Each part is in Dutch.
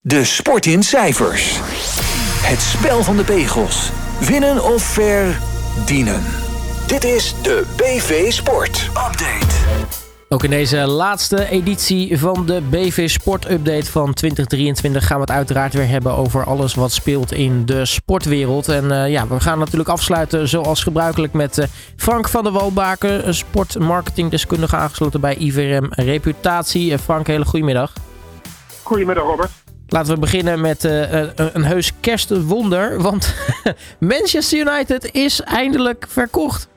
De sport in cijfers. Het spel van de pegels. Winnen of verdienen. Dit is de BV Sport Update. Ook in deze laatste editie van de BV Sport Update van 2023 gaan we het uiteraard weer hebben over alles wat speelt in de sportwereld. En uh, ja, we gaan natuurlijk afsluiten zoals gebruikelijk met uh, Frank van der Walbaken, sportmarketingdeskundige aangesloten bij IVRM Reputatie. Uh, Frank, hele goedemiddag. Goedemiddag Robert. Laten we beginnen met uh, een heus kerstwonder. Want Manchester United is eindelijk verkocht.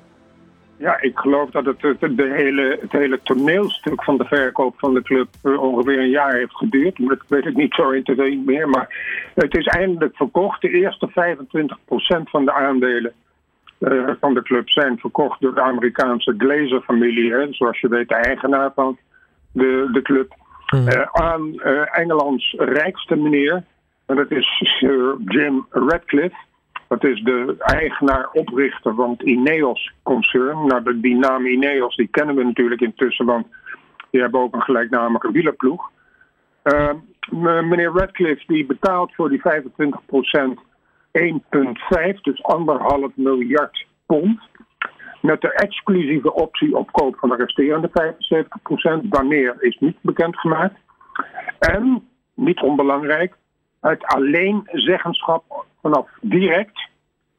Ja, ik geloof dat het, de hele, het hele toneelstuk van de verkoop van de club ongeveer een jaar heeft geduurd. Dat weet ik niet zo intensief meer. Maar het is eindelijk verkocht. De eerste 25% van de aandelen van de club zijn verkocht door de Amerikaanse Glazer-familie. Zoals je weet, de eigenaar van de, de club. Uh, aan uh, Engelands rijkste meneer. En dat is Sir Jim Radcliffe. Dat is de eigenaar, oprichter van het Ineos-concern. Nou, die naam Ineos die kennen we natuurlijk intussen, want die hebben ook een gelijknamige wielerploeg. Uh, meneer Radcliffe die betaalt voor die 25% 1,5, dus anderhalf miljard pond. Met de exclusieve optie op koop van de resterende 75%. Wanneer is niet bekendgemaakt. En, niet onbelangrijk, het alleen zeggenschap vanaf direct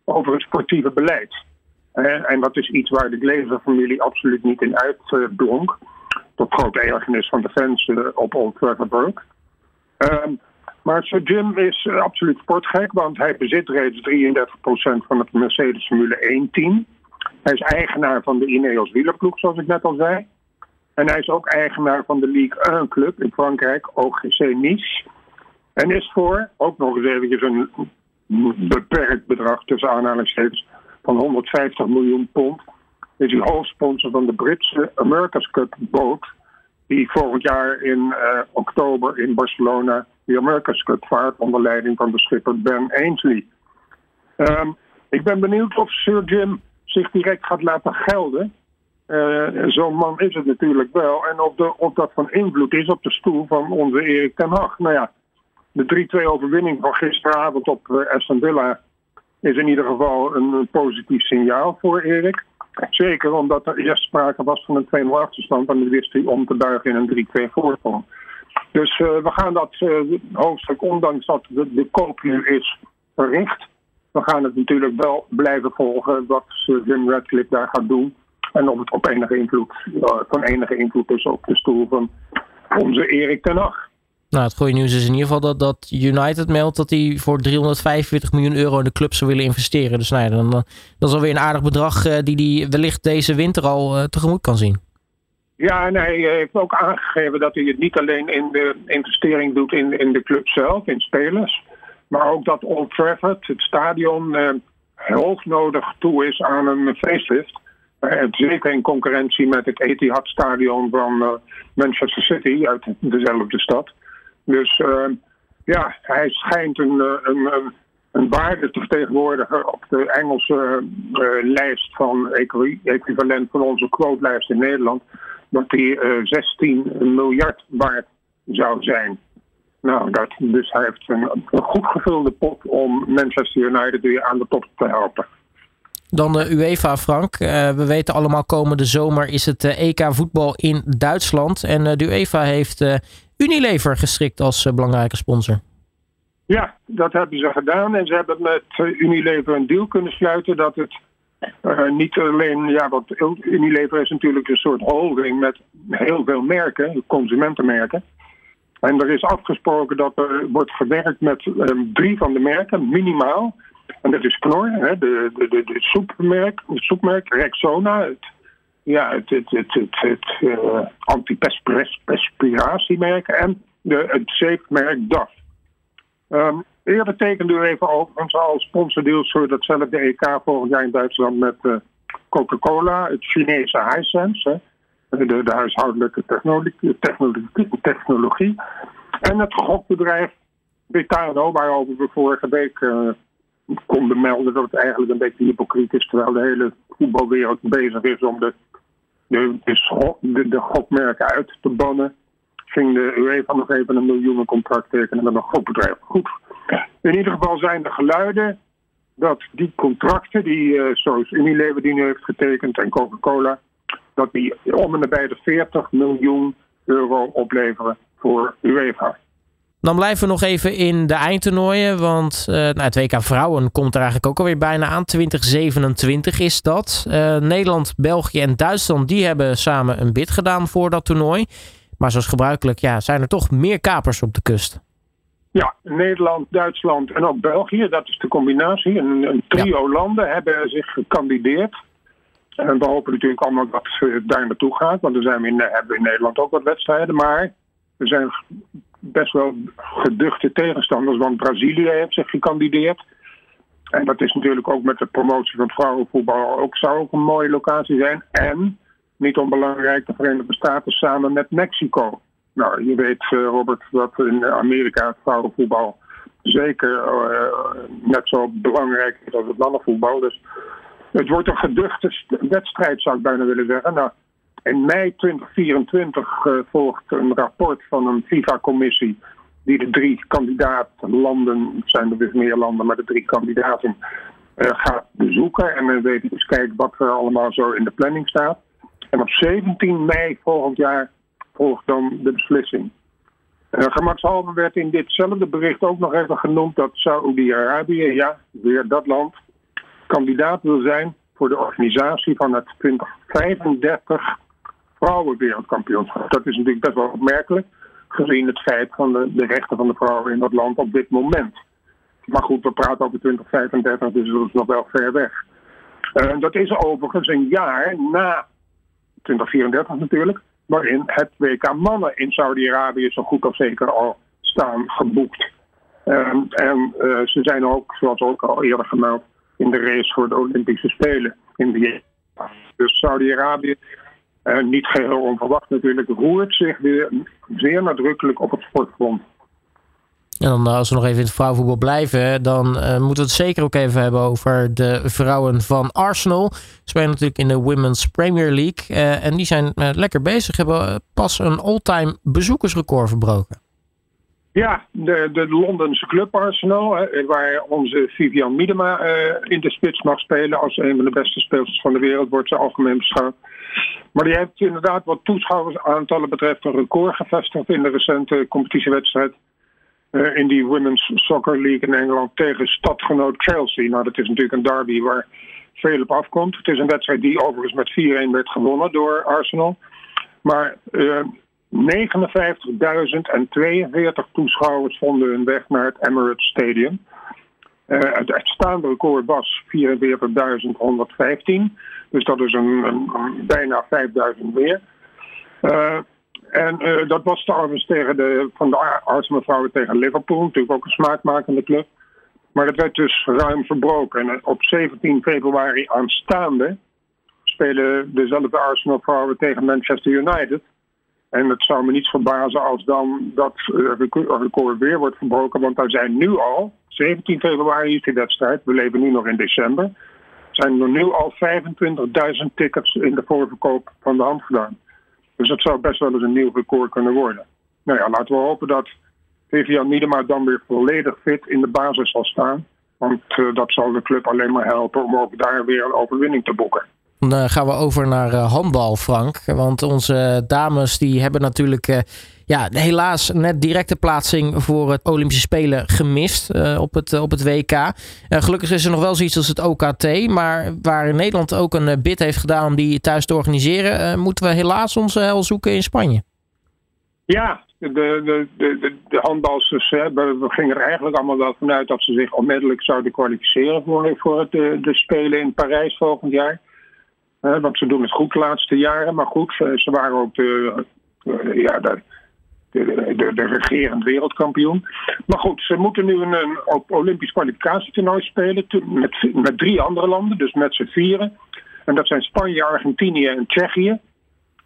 over het sportieve beleid. En dat is iets waar de Glazer-familie absoluut niet in uitblonk. Tot grote ergernis van de fans op Old Trafford um, maar Sir Jim is absoluut sportgek, want hij bezit reeds 33% van het Mercedes Formule 1-team. Hij is eigenaar van de Ineos wielerploeg, zoals ik net al zei. En hij is ook eigenaar van de Ligue 1 club in Frankrijk, OGC Nice. En is voor, ook nog eens eventjes een beperkt bedrag tussen aanhalingstekens van 150 miljoen pond, is hij hoofdsponsor van de Britse America's Cup boot, die volgend jaar in uh, oktober in Barcelona de America's Cup vaart onder leiding van de schipper Ben Ainsley. Um, ik ben benieuwd of Sir Jim zich direct gaat laten gelden. Uh, Zo'n man is het natuurlijk wel. En of, de, dat van invloed is op de stoel van onze Erik ten Hag. Nou ja, de 3-2 overwinning van gisteravond op uh, Villa is in ieder geval een, positief signaal voor Erik. Zeker omdat er eerst sprake was van een 2-0 achterstand en dan wist hij om te buigen in een 3-2 voorsprong. Dus uh, we gaan dat hoofdstuk, ondanks dat de, de koop nu is verricht, we gaan het natuurlijk wel blijven volgen wat Jim Radcliffe daar gaat doen. En of het op enige invloed, uh, van enige invloed is op de stoel van onze Erik ten Hag. Nou, het goede nieuws is in ieder geval dat, dat United meldt dat hij voor 345 miljoen euro in de club zou willen investeren. Dus nou ja, dan, dan is alweer een aardig bedrag uh, die hij wellicht deze winter al uh, tegemoet kan zien. Ja, en hij heeft ook aangegeven dat hij het niet alleen in de investering doet in, in de club zelf, in spelers. Maar ook dat Old Trafford, het stadion, uh, hoognodig toe is aan een facelift. Uh, zeker in concurrentie met het Etihad Stadion van uh, Manchester City uit dezelfde stad. Dus ja, hij schijnt een, een, een, een, waarde te vertegenwoordigen op de Engelse lijst van equivalent van onze quote-lijst in Nederland. Dat die 16 miljard waard zou zijn. Nou, dat, dus hij heeft een, een goed gevulde pot om Manchester United weer aan de top te helpen. Dan de UEFA, Frank. Uh, we weten allemaal, komende zomer is het uh, EK voetbal in Duitsland. En uh, de UEFA heeft Unilever gestrikt als belangrijke sponsor. Ja, dat hebben ze gedaan. En ze hebben met Unilever een deal kunnen sluiten dat het niet alleen, ja, want Unilever is natuurlijk een soort holding met heel veel merken, consumentenmerken. En er is afgesproken dat er wordt gewerkt met um, drie van de merken, minimaal. En dat is Knor, hè, de, de, de, soepmerk, het soepmerk, Rexona, het, ja, het, het, het, het, uh, antiperspiratiemerk en de, het zeepmerk DAF. Um, eerder tekende u even overigens al sponsordeals voor datzelfde EK volgend jaar in Duitsland met uh, Coca-Cola, het Chinese Hisense de, de huishoudelijke technologie, technologie, technologie. En het gokbedrijf Betano, waarover we vorige week uh, konden melden dat het eigenlijk een beetje hypocriet is, terwijl de hele voetbalwereld bezig is om de, de, de, de, de gokmerken uit te bannen. ging de UEFA nog even een miljoenencontract tekenen met een groot bedrijf. Goed. In ieder geval zijn er geluiden dat die contracten die uh, zoals Unilever die nu heeft getekend en Coca-Cola, dat die om en nabij de 40 miljoen euro opleveren voor UEFA. Dan blijven we nog even in de eindtoernooien. Want uh, nou, het WK Vrouwen komt er eigenlijk ook alweer bijna aan. 2027 is dat. Uh, Nederland, België en Duitsland die hebben samen een bid gedaan voor dat toernooi. Maar zoals gebruikelijk ja, zijn er toch meer kapers op de kust. Ja, Nederland, Duitsland en ook België. Dat is de combinatie. Een, een trio landen hebben zich gekandideerd. En we hopen natuurlijk allemaal dat het daar naartoe gaat. Want er zijn we in, hebben we in Nederland ook wat wedstrijden. Maar er zijn best wel geduchte tegenstanders. Want Brazilië heeft zich gekandideerd. En dat is natuurlijk ook met de promotie van vrouwenvoetbal ook zou ook een mooie locatie zijn. En, niet onbelangrijk, de Verenigde Staten samen met Mexico. Nou, je weet, eh, Robert, dat in Amerika het vrouwenvoetbal zeker net zo belangrijk is als het mannenvoetbal. Dus het wordt een geduchte wedstrijd, zou ik bijna willen zeggen. Nou, in mei 2024 uh, volgt een rapport van een FIFA-commissie die de drie kandidaatlanden, het zijn er dus meer landen, maar de drie kandidaten uh, gaat bezoeken. En dan weet eens kijken wat er allemaal zo in de planning staat. En op 17 mei volgend jaar volgt dan de beslissing. Uh, gemakshalve werd in ditzelfde bericht ook nog even genoemd dat Saoedi-Arabië, ja, weer dat land, kandidaat wil zijn voor de organisatie van het 2035 vrouwenwereldkampioenschap. Dat is natuurlijk best wel opmerkelijk, gezien het feit van de, rechten van de vrouwen in dat land op dit moment. Maar goed, we praten over 2035, dus dat is nog wel ver weg. Uh, dat is overigens een jaar na 2034 natuurlijk, waarin het WK mannen in Saudi-Arabië zo goed als zeker al staan geboekt. Um, en uh, ze zijn ook, zoals ook al eerder gemeld, in de race voor de Olympische Spelen in de Dus Saudi-Arabië uh, niet geheel onverwacht natuurlijk, roert zich weer zeer nadrukkelijk op het sportfront. En dan als we nog even in het vrouwenvoetbal blijven, dan uh, moeten we het zeker ook even hebben over de vrouwen van Arsenal. Ze spelen natuurlijk in de Women's Premier League. En die zijn lekker bezig, hebben pas een all-time bezoekersrecord verbroken. Ja, de, de Londense club Arsenal, hè, waar onze Vivian Miedema in de spits mag spelen als een van de beste spelers van de wereld, wordt ze algemeen beschouwd. Maar die heeft inderdaad wat toeschouwersaantallen betreft een record gevestigd in de recente competitiewedstrijd. Uh, in die Women's Soccer League in Engeland tegen stadgenoot Chelsea. Nou, dat is natuurlijk een derby waar veel op afkomt. Het is een wedstrijd die overigens met 4-1 werd gewonnen door Arsenal. Maar uh, 59.042 toeschouwers vonden hun weg naar het Emirates Stadium. Uh, het uitstaande record was 44.115. Dus dat is een, bijna 5000 meer. Uh, en uh, dat was trouwens tegen de, van de Arsenal vrouwen tegen Liverpool. Natuurlijk ook een smaakmakende club. Maar dat werd dus ruim verbroken. En op 17 februari aanstaande spelen dezelfde Arsenal vrouwen tegen Manchester United. En het zou me niet verbazen als dan dat record weer wordt verbroken. Want daar zijn nu al, 17 februari is die wedstrijd. We leven nu nog in december. Zijn er nu al 25.000 tickets in de voorverkoop van de hand gedaan. Dus dat zou best wel eens een nieuw record kunnen worden. Nou ja, laten we hopen dat Vivian Miedema dan weer volledig fit in de basis zal staan. Want uh, dat zal de club alleen maar helpen om ook daar weer een overwinning te boeken. Dan uh, gaan we over naar uh, handbal, Frank. Want onze dames die hebben natuurlijk uh, ja, helaas net directe plaatsing voor het Olympische Spelen gemist op, het, op het WK. gelukkig is er nog wel zoiets als het OKT. Maar waar Nederland ook een bid heeft gedaan om die thuis te organiseren, moeten we helaas onze hel zoeken in Spanje. Ja, de, de, de, de handbalsters, we gingen er eigenlijk allemaal wel vanuit dat ze zich onmiddellijk zouden kwalificeren voor, voor het, de, de Spelen in Parijs volgend jaar. Want ze doen het goed de laatste jaren. Maar goed, ze waren ook de, uh, ja, de, de, de, de, regerend wereldkampioen. Maar goed, ze moeten nu een, een Olympisch kwalificatietoernooi spelen. Met, met drie andere landen, dus met z'n vieren. En dat zijn Spanje, Argentinië en Tsjechië.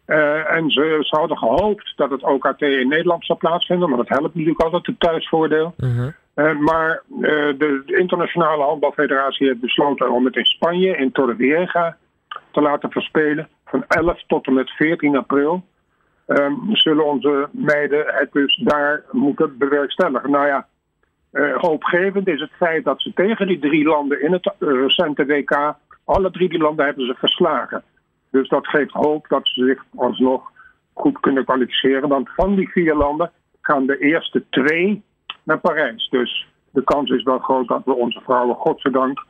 Uh, en ze, ze, hadden gehoopt dat het OKT in Nederland zou plaatsvinden. Maar dat helpt natuurlijk altijd het thuisvoordeel. Uh -huh. uh, maar de, de, internationale handbalfederatie heeft besloten om het in Spanje, in Torrevieja te laten verspelen van 11 tot en met 14 april. ehm, zullen onze meiden het dus daar moeten bewerkstelligen. Nou ja, uh, hoopgevend is het feit dat ze tegen die drie landen in het recente WK, alle drie die landen hebben ze verslagen. Dus dat geeft hoop dat ze zich alsnog goed kunnen kwalificeren. Want van die vier landen gaan de eerste twee naar Parijs. Dus de kans is wel groot dat we onze vrouwen, godzijdank,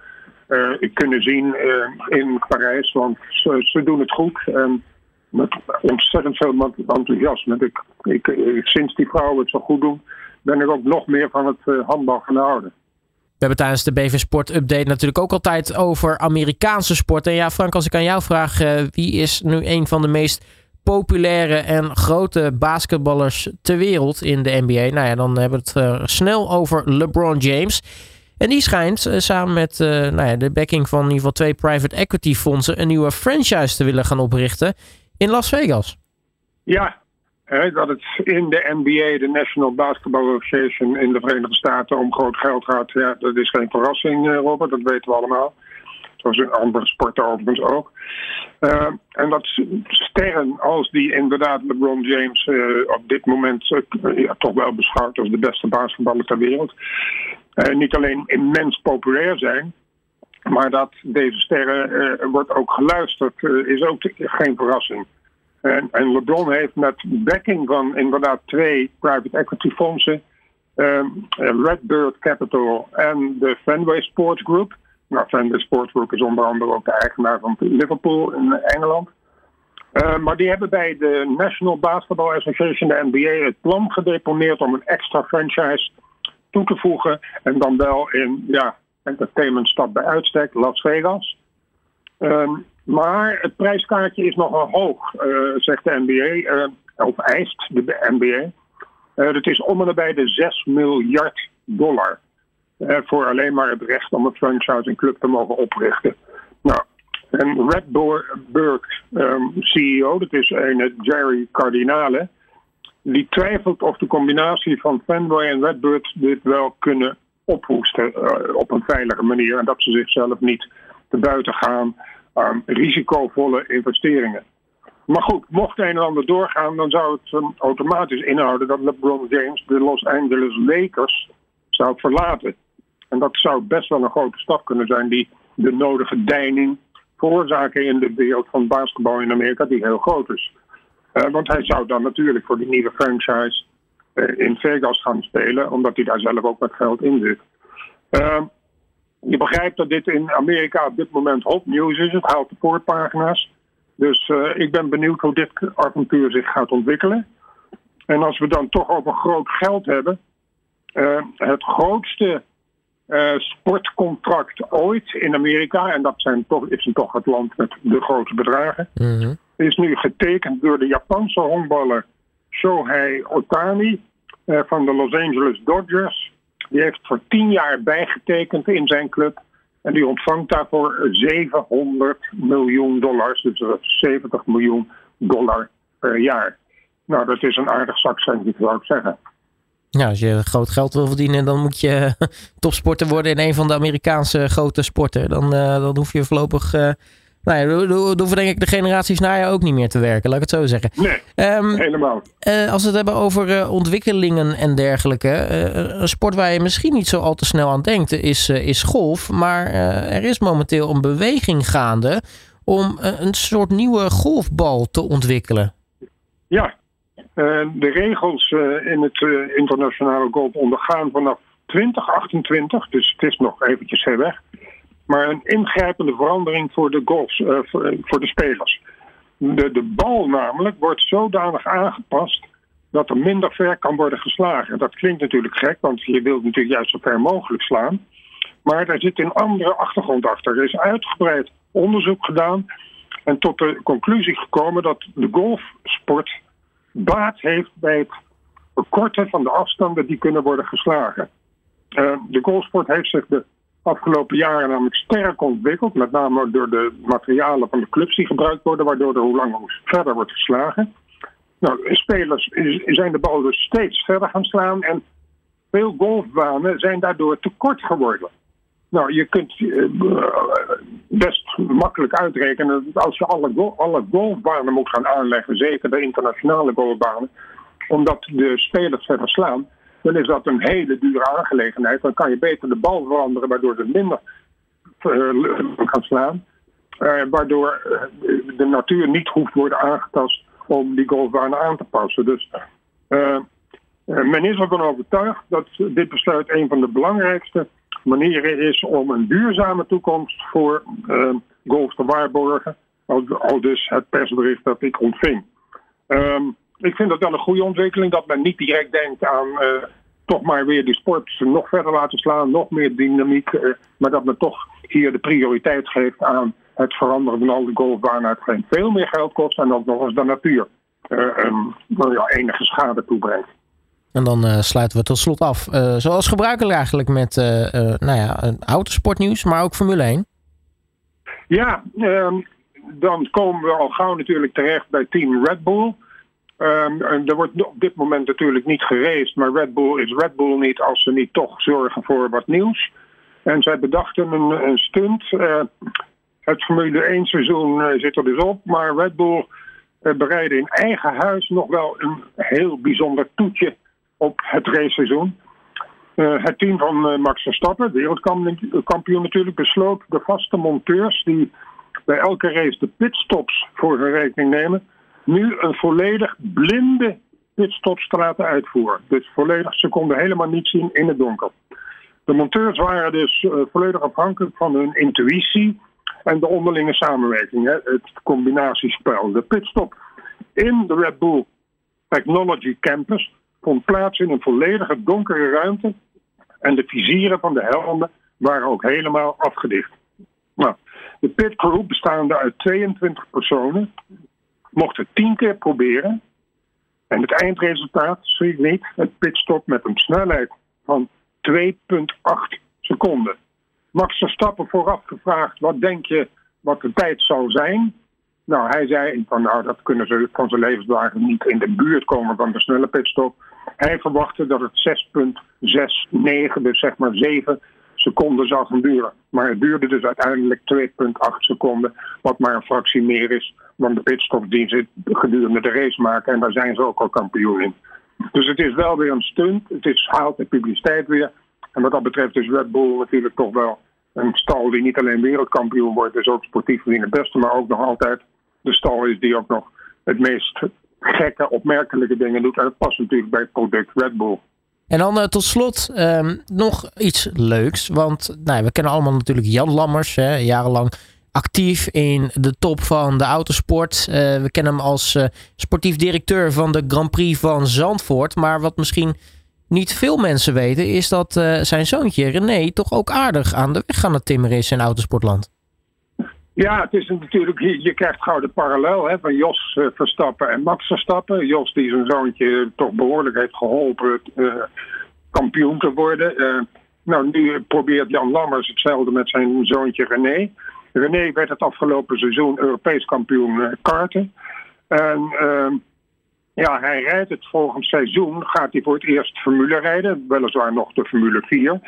kunnen zien uh, in Parijs. Want ze, doen het goed. En met ontzettend veel enthousiasme. Ik, ik, sinds die vrouwen het zo goed doen, ben ik ook nog meer van het uh, handbal gaan houden. We hebben tijdens de BV Sport Update natuurlijk ook altijd over Amerikaanse sport. En ja, Frank, als ik aan jou vraag, wie is nu een van de meest populaire en grote basketballers ter wereld in de NBA. Nou ja, dan hebben we het snel over LeBron James. En die schijnt uh, samen met uh, nou ja, de backing van in ieder geval twee private equity fondsen een nieuwe franchise te willen gaan oprichten in Las Vegas. Ja, dat het in de NBA, de National Basketball Association in de Verenigde Staten, om groot geld gaat. Ja, dat is geen verrassing, Robert, dat weten we allemaal. Zoals in andere sporten overigens ook. En dat sterren als die inderdaad LeBron James op dit moment ja, toch wel beschouwd als de beste basketballer ter wereld. Niet alleen immens populair zijn, maar dat deze sterren wordt ook geluisterd, is ook geen verrassing. En, en, LeBron heeft met backing van inderdaad twee private equity fondsen, Redbird Capital en de Fenway Sports Group, nou, Fender Sportsbook is onder andere ook de eigenaar van Liverpool in Engeland. Maar die hebben bij de National Basketball Association, de NBA, het plan gedeponeerd om een extra franchise toe te voegen. En dan wel in, ja, entertainmentstad bij uitstek, Las Vegas. Um, maar het prijskaartje is nogal hoog, uh, zegt de NBA, uh, of eist de NBA. het is om en nabij de 6 miljard dollar. Uh, voor alleen maar het recht om een franchise en club te mogen oprichten. Nou, en Redbird um, CEO, dat is een Jerry Cardinale, die twijfelt of de combinatie van Fenway en Redbird dit wel kunnen ophoesten uh, op een veilige manier. En dat ze zichzelf niet te buiten gaan aan risicovolle investeringen. Maar goed, mocht een en ander doorgaan, dan zou het um, automatisch inhouden dat LeBron James de Los Angeles Lakers zou verlaten. En dat zou best wel een grote stap kunnen zijn die de nodige deining veroorzaken in de wereld van basketbal in Amerika, die heel groot is. Uh, want hij zou dan natuurlijk voor die nieuwe franchise uh, in Vegas gaan spelen, omdat hij daar zelf ook wat geld in zit. Uh, je begrijpt dat dit in Amerika op dit moment hot news is. Het haalt de voorpagina's. Dus ik ben benieuwd hoe dit avontuur zich gaat ontwikkelen. En als we dan toch over groot geld hebben. het grootste sportcontract ooit in Amerika, en dat zijn toch, is toch het land met de grote bedragen, mhm. Is nu getekend door de Japanse honkballer Shohei Otani uh, van de Los Angeles Dodgers. Die heeft voor tien jaar bijgetekend in zijn club. En die ontvangt daarvoor 700 miljoen dollars, dus 70 miljoen dollar per jaar. Nou, dat is een aardig zakcentje, zou ik zeggen. Ja, als je groot geld wil verdienen, dan moet je topsporter worden in een van de Amerikaanse grote sporten. Dan, uh, dan hoef je voorlopig. Uh, nou ja, dan hoeven denk ik de generaties na je ook niet meer te werken, laat ik het zo zeggen. Nee, um, helemaal. Uh, als we het hebben over ontwikkelingen en dergelijke. een sport waar je misschien niet zo al te snel aan denkt, is, is golf. Maar er is momenteel een beweging gaande om een soort nieuwe golfbal te ontwikkelen. Ja, de regels in het internationale golf ondergaan vanaf 2028, dus het is nog eventjes ver weg. Maar een ingrijpende verandering voor de, golfs, voor, voor, de spelers. De, de bal namelijk wordt zodanig aangepast dat er minder ver kan worden geslagen. Dat klinkt natuurlijk gek, want je wilt natuurlijk juist zo ver mogelijk slaan. Maar daar zit een andere achtergrond achter. Er is uitgebreid onderzoek gedaan en tot de conclusie gekomen dat de golfsport baat heeft bij het verkorten van de afstanden die kunnen worden geslagen. Uh, de golfsport heeft zich de afgelopen jaren namelijk sterk ontwikkeld, met name door de materialen van de clubs die gebruikt worden, waardoor er hoe langer hoe verder wordt geslagen. Nou, spelers zijn de bal dus steeds verder gaan slaan en veel golfbanen zijn daardoor te kort geworden. Nou, je kunt uh, best makkelijk uitrekenen dat als je alle, alle golfbanen moet gaan aanleggen, zeker de internationale golfbanen, omdat de spelers verder slaan, dan is dat een hele dure aangelegenheid. Dan kan je beter de bal veranderen, waardoor ze minder uh, gaan slaan. Uh, waardoor de natuur niet hoeft worden aangetast om die golfbanen aan te passen. Dus uh, men is ervan overtuigd dat dit besluit een van de belangrijkste manieren is om een duurzame toekomst voor golf te waarborgen. Al, dus het persbericht dat ik ontving. Um, ik vind dat wel een goede ontwikkeling dat men niet direct denkt aan uh, toch maar weer die sport nog verder laten slaan, nog meer dynamiek. Uh, maar dat men toch hier de prioriteit geeft aan het veranderen van al die golfbanen. Het veel meer geld kost en ook nog eens de natuur um, nou ja, enige schade toebrengt. En dan uh, sluiten we tot slot af. Uh, zoals gebruikelijk eigenlijk met uh, nou ja, autosportnieuws, maar ook Formule 1. Ja, um, dan komen we al gauw natuurlijk terecht bij team Red Bull. Um, er wordt op dit moment natuurlijk niet gereest, maar Red Bull is Red Bull niet als ze niet toch zorgen voor wat nieuws. En zij bedachten een, een stunt. Uh, het Formule 1 seizoen uh, zit er dus op, maar Red Bull uh, bereidde in eigen huis nog wel een heel bijzonder toetje op het raceseizoen. het team van Max Verstappen, wereldkampioen natuurlijk, besloot de vaste monteurs die bij elke race de pitstops voor hun rekening nemen nu een volledig blinde pitstop te laten uitvoeren. Dus volledig, ze konden helemaal niet zien in het donker. De monteurs waren dus uh, volledig afhankelijk van hun intuïtie en de onderlinge samenwerking, hè, het combinatiespel. De pitstop in de Red Bull Technology Campus vond plaats in een volledige donkere ruimte en de vizieren van de helmen waren ook helemaal afgedicht. Nou, de pitcrew bestaande uit 22 personen mocht het tien keer proberen. En het eindresultaat zie niet het pitstop met een snelheid van 2,8 seconden. Max Verstappen vooraf gevraagd: wat denk je wat de tijd zou zijn? Nou, hij zei van nou, dat kunnen ze van zijn levensdagen niet in de buurt komen van de snelle pitstop. Hij verwachtte dat het 6,69, dus zeg maar 7 seconden zou gaan duren. Maar het duurde dus uiteindelijk 2,8 seconden, wat maar een fractie meer is dan de pitstop die ze gedurende de race maken. En daar zijn ze ook al kampioen in. Dus het is wel weer een stunt. Het is, haalt de publiciteit weer. En wat dat betreft is Red Bull natuurlijk toch wel een stal die niet alleen wereldkampioen wordt, dus ook sportief wie het beste, maar ook nog altijd de stal is die ook nog het meest gekke, opmerkelijke dingen doet. En dat past natuurlijk bij het product Red Bull. En dan uh, tot slot um, nog iets leuks. Want nou, we kennen allemaal natuurlijk Jan Lammers, hè, jarenlang actief in de top van de autosport. Uh, we kennen hem als uh, sportief directeur van de Grand Prix van Zandvoort. Maar wat misschien niet veel mensen weten, is dat zijn zoontje René toch ook aardig aan de weg aan het timmeren is in autosportland. Ja, het is natuurlijk, je, krijgt gauw de parallel hè, van Jos Verstappen en Max Verstappen. Jos die zijn zoontje toch behoorlijk heeft geholpen kampioen te worden. Nou, nu probeert Jan Lammers hetzelfde met zijn zoontje René. René werd het afgelopen seizoen Europees kampioen karten. En ehm, ja, hij rijdt het volgend seizoen, gaat hij voor het eerst Formule rijden. Weliswaar nog de Formule 4.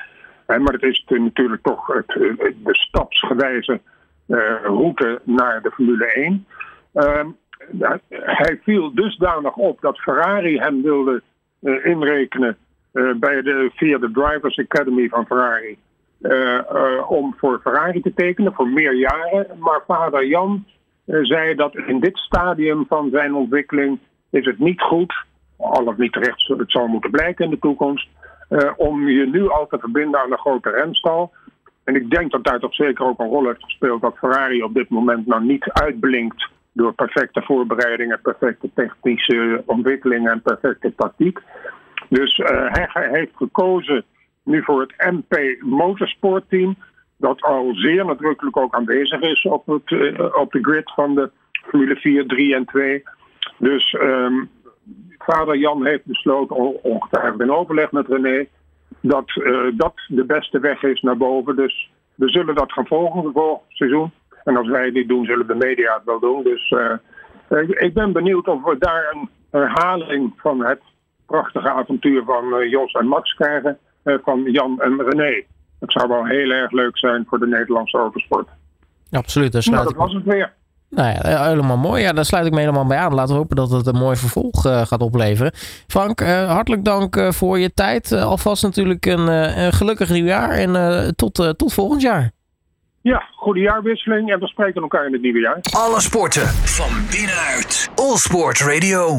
maar het is natuurlijk toch het, de stapsgewijze uh, route naar de Formule 1. Uh, hij viel dusdanig op dat Ferrari hem wilde uh, inrekenen bij de, via de Drivers Academy van Ferrari. Om voor Ferrari te tekenen voor meer jaren. Maar vader Jan zei dat in dit stadium van zijn ontwikkeling is het niet goed, al of niet terecht, het zal moeten blijken in de toekomst, om je nu al te verbinden aan de grote renstal. En ik denk dat daar toch zeker ook een rol heeft gespeeld dat Ferrari op dit moment nou niet uitblinkt door perfecte voorbereidingen, perfecte technische ontwikkelingen en perfecte tactiek. Dus hij heeft gekozen nu voor het MP Motorsport Team, dat al zeer nadrukkelijk ook aanwezig is op, het, uh, op de grid van de Formule 4, 3 en 2. Dus um, vader Jan heeft besloten, ongetwijfeld in overleg met René, dat uh, dat de beste weg is naar boven. Dus we zullen dat gaan volgen volgend seizoen. En als wij dit doen, zullen de media het wel doen. Dus uh, ik ben benieuwd of we daar een herhaling van het prachtige avontuur van Jos en Max krijgen. Van Jan en René. Het zou wel heel erg leuk zijn voor de Nederlandse autosport. Absoluut. Daar Nou, sluit dat ik... was het weer. Nou ja, helemaal mooi. Ja, daar sluit ik me helemaal bij aan. Laten we hopen dat het een mooi vervolg eh, gaat opleveren. Frank, eh, hartelijk dank eh, voor je tijd. Eh, alvast natuurlijk een, eh, een gelukkig nieuwjaar en eh, tot, eh, tot volgend jaar. Ja, goede jaarwisseling en we spreken elkaar in het nieuwe jaar. Alle sporten van binnenuit. All Sport Radio.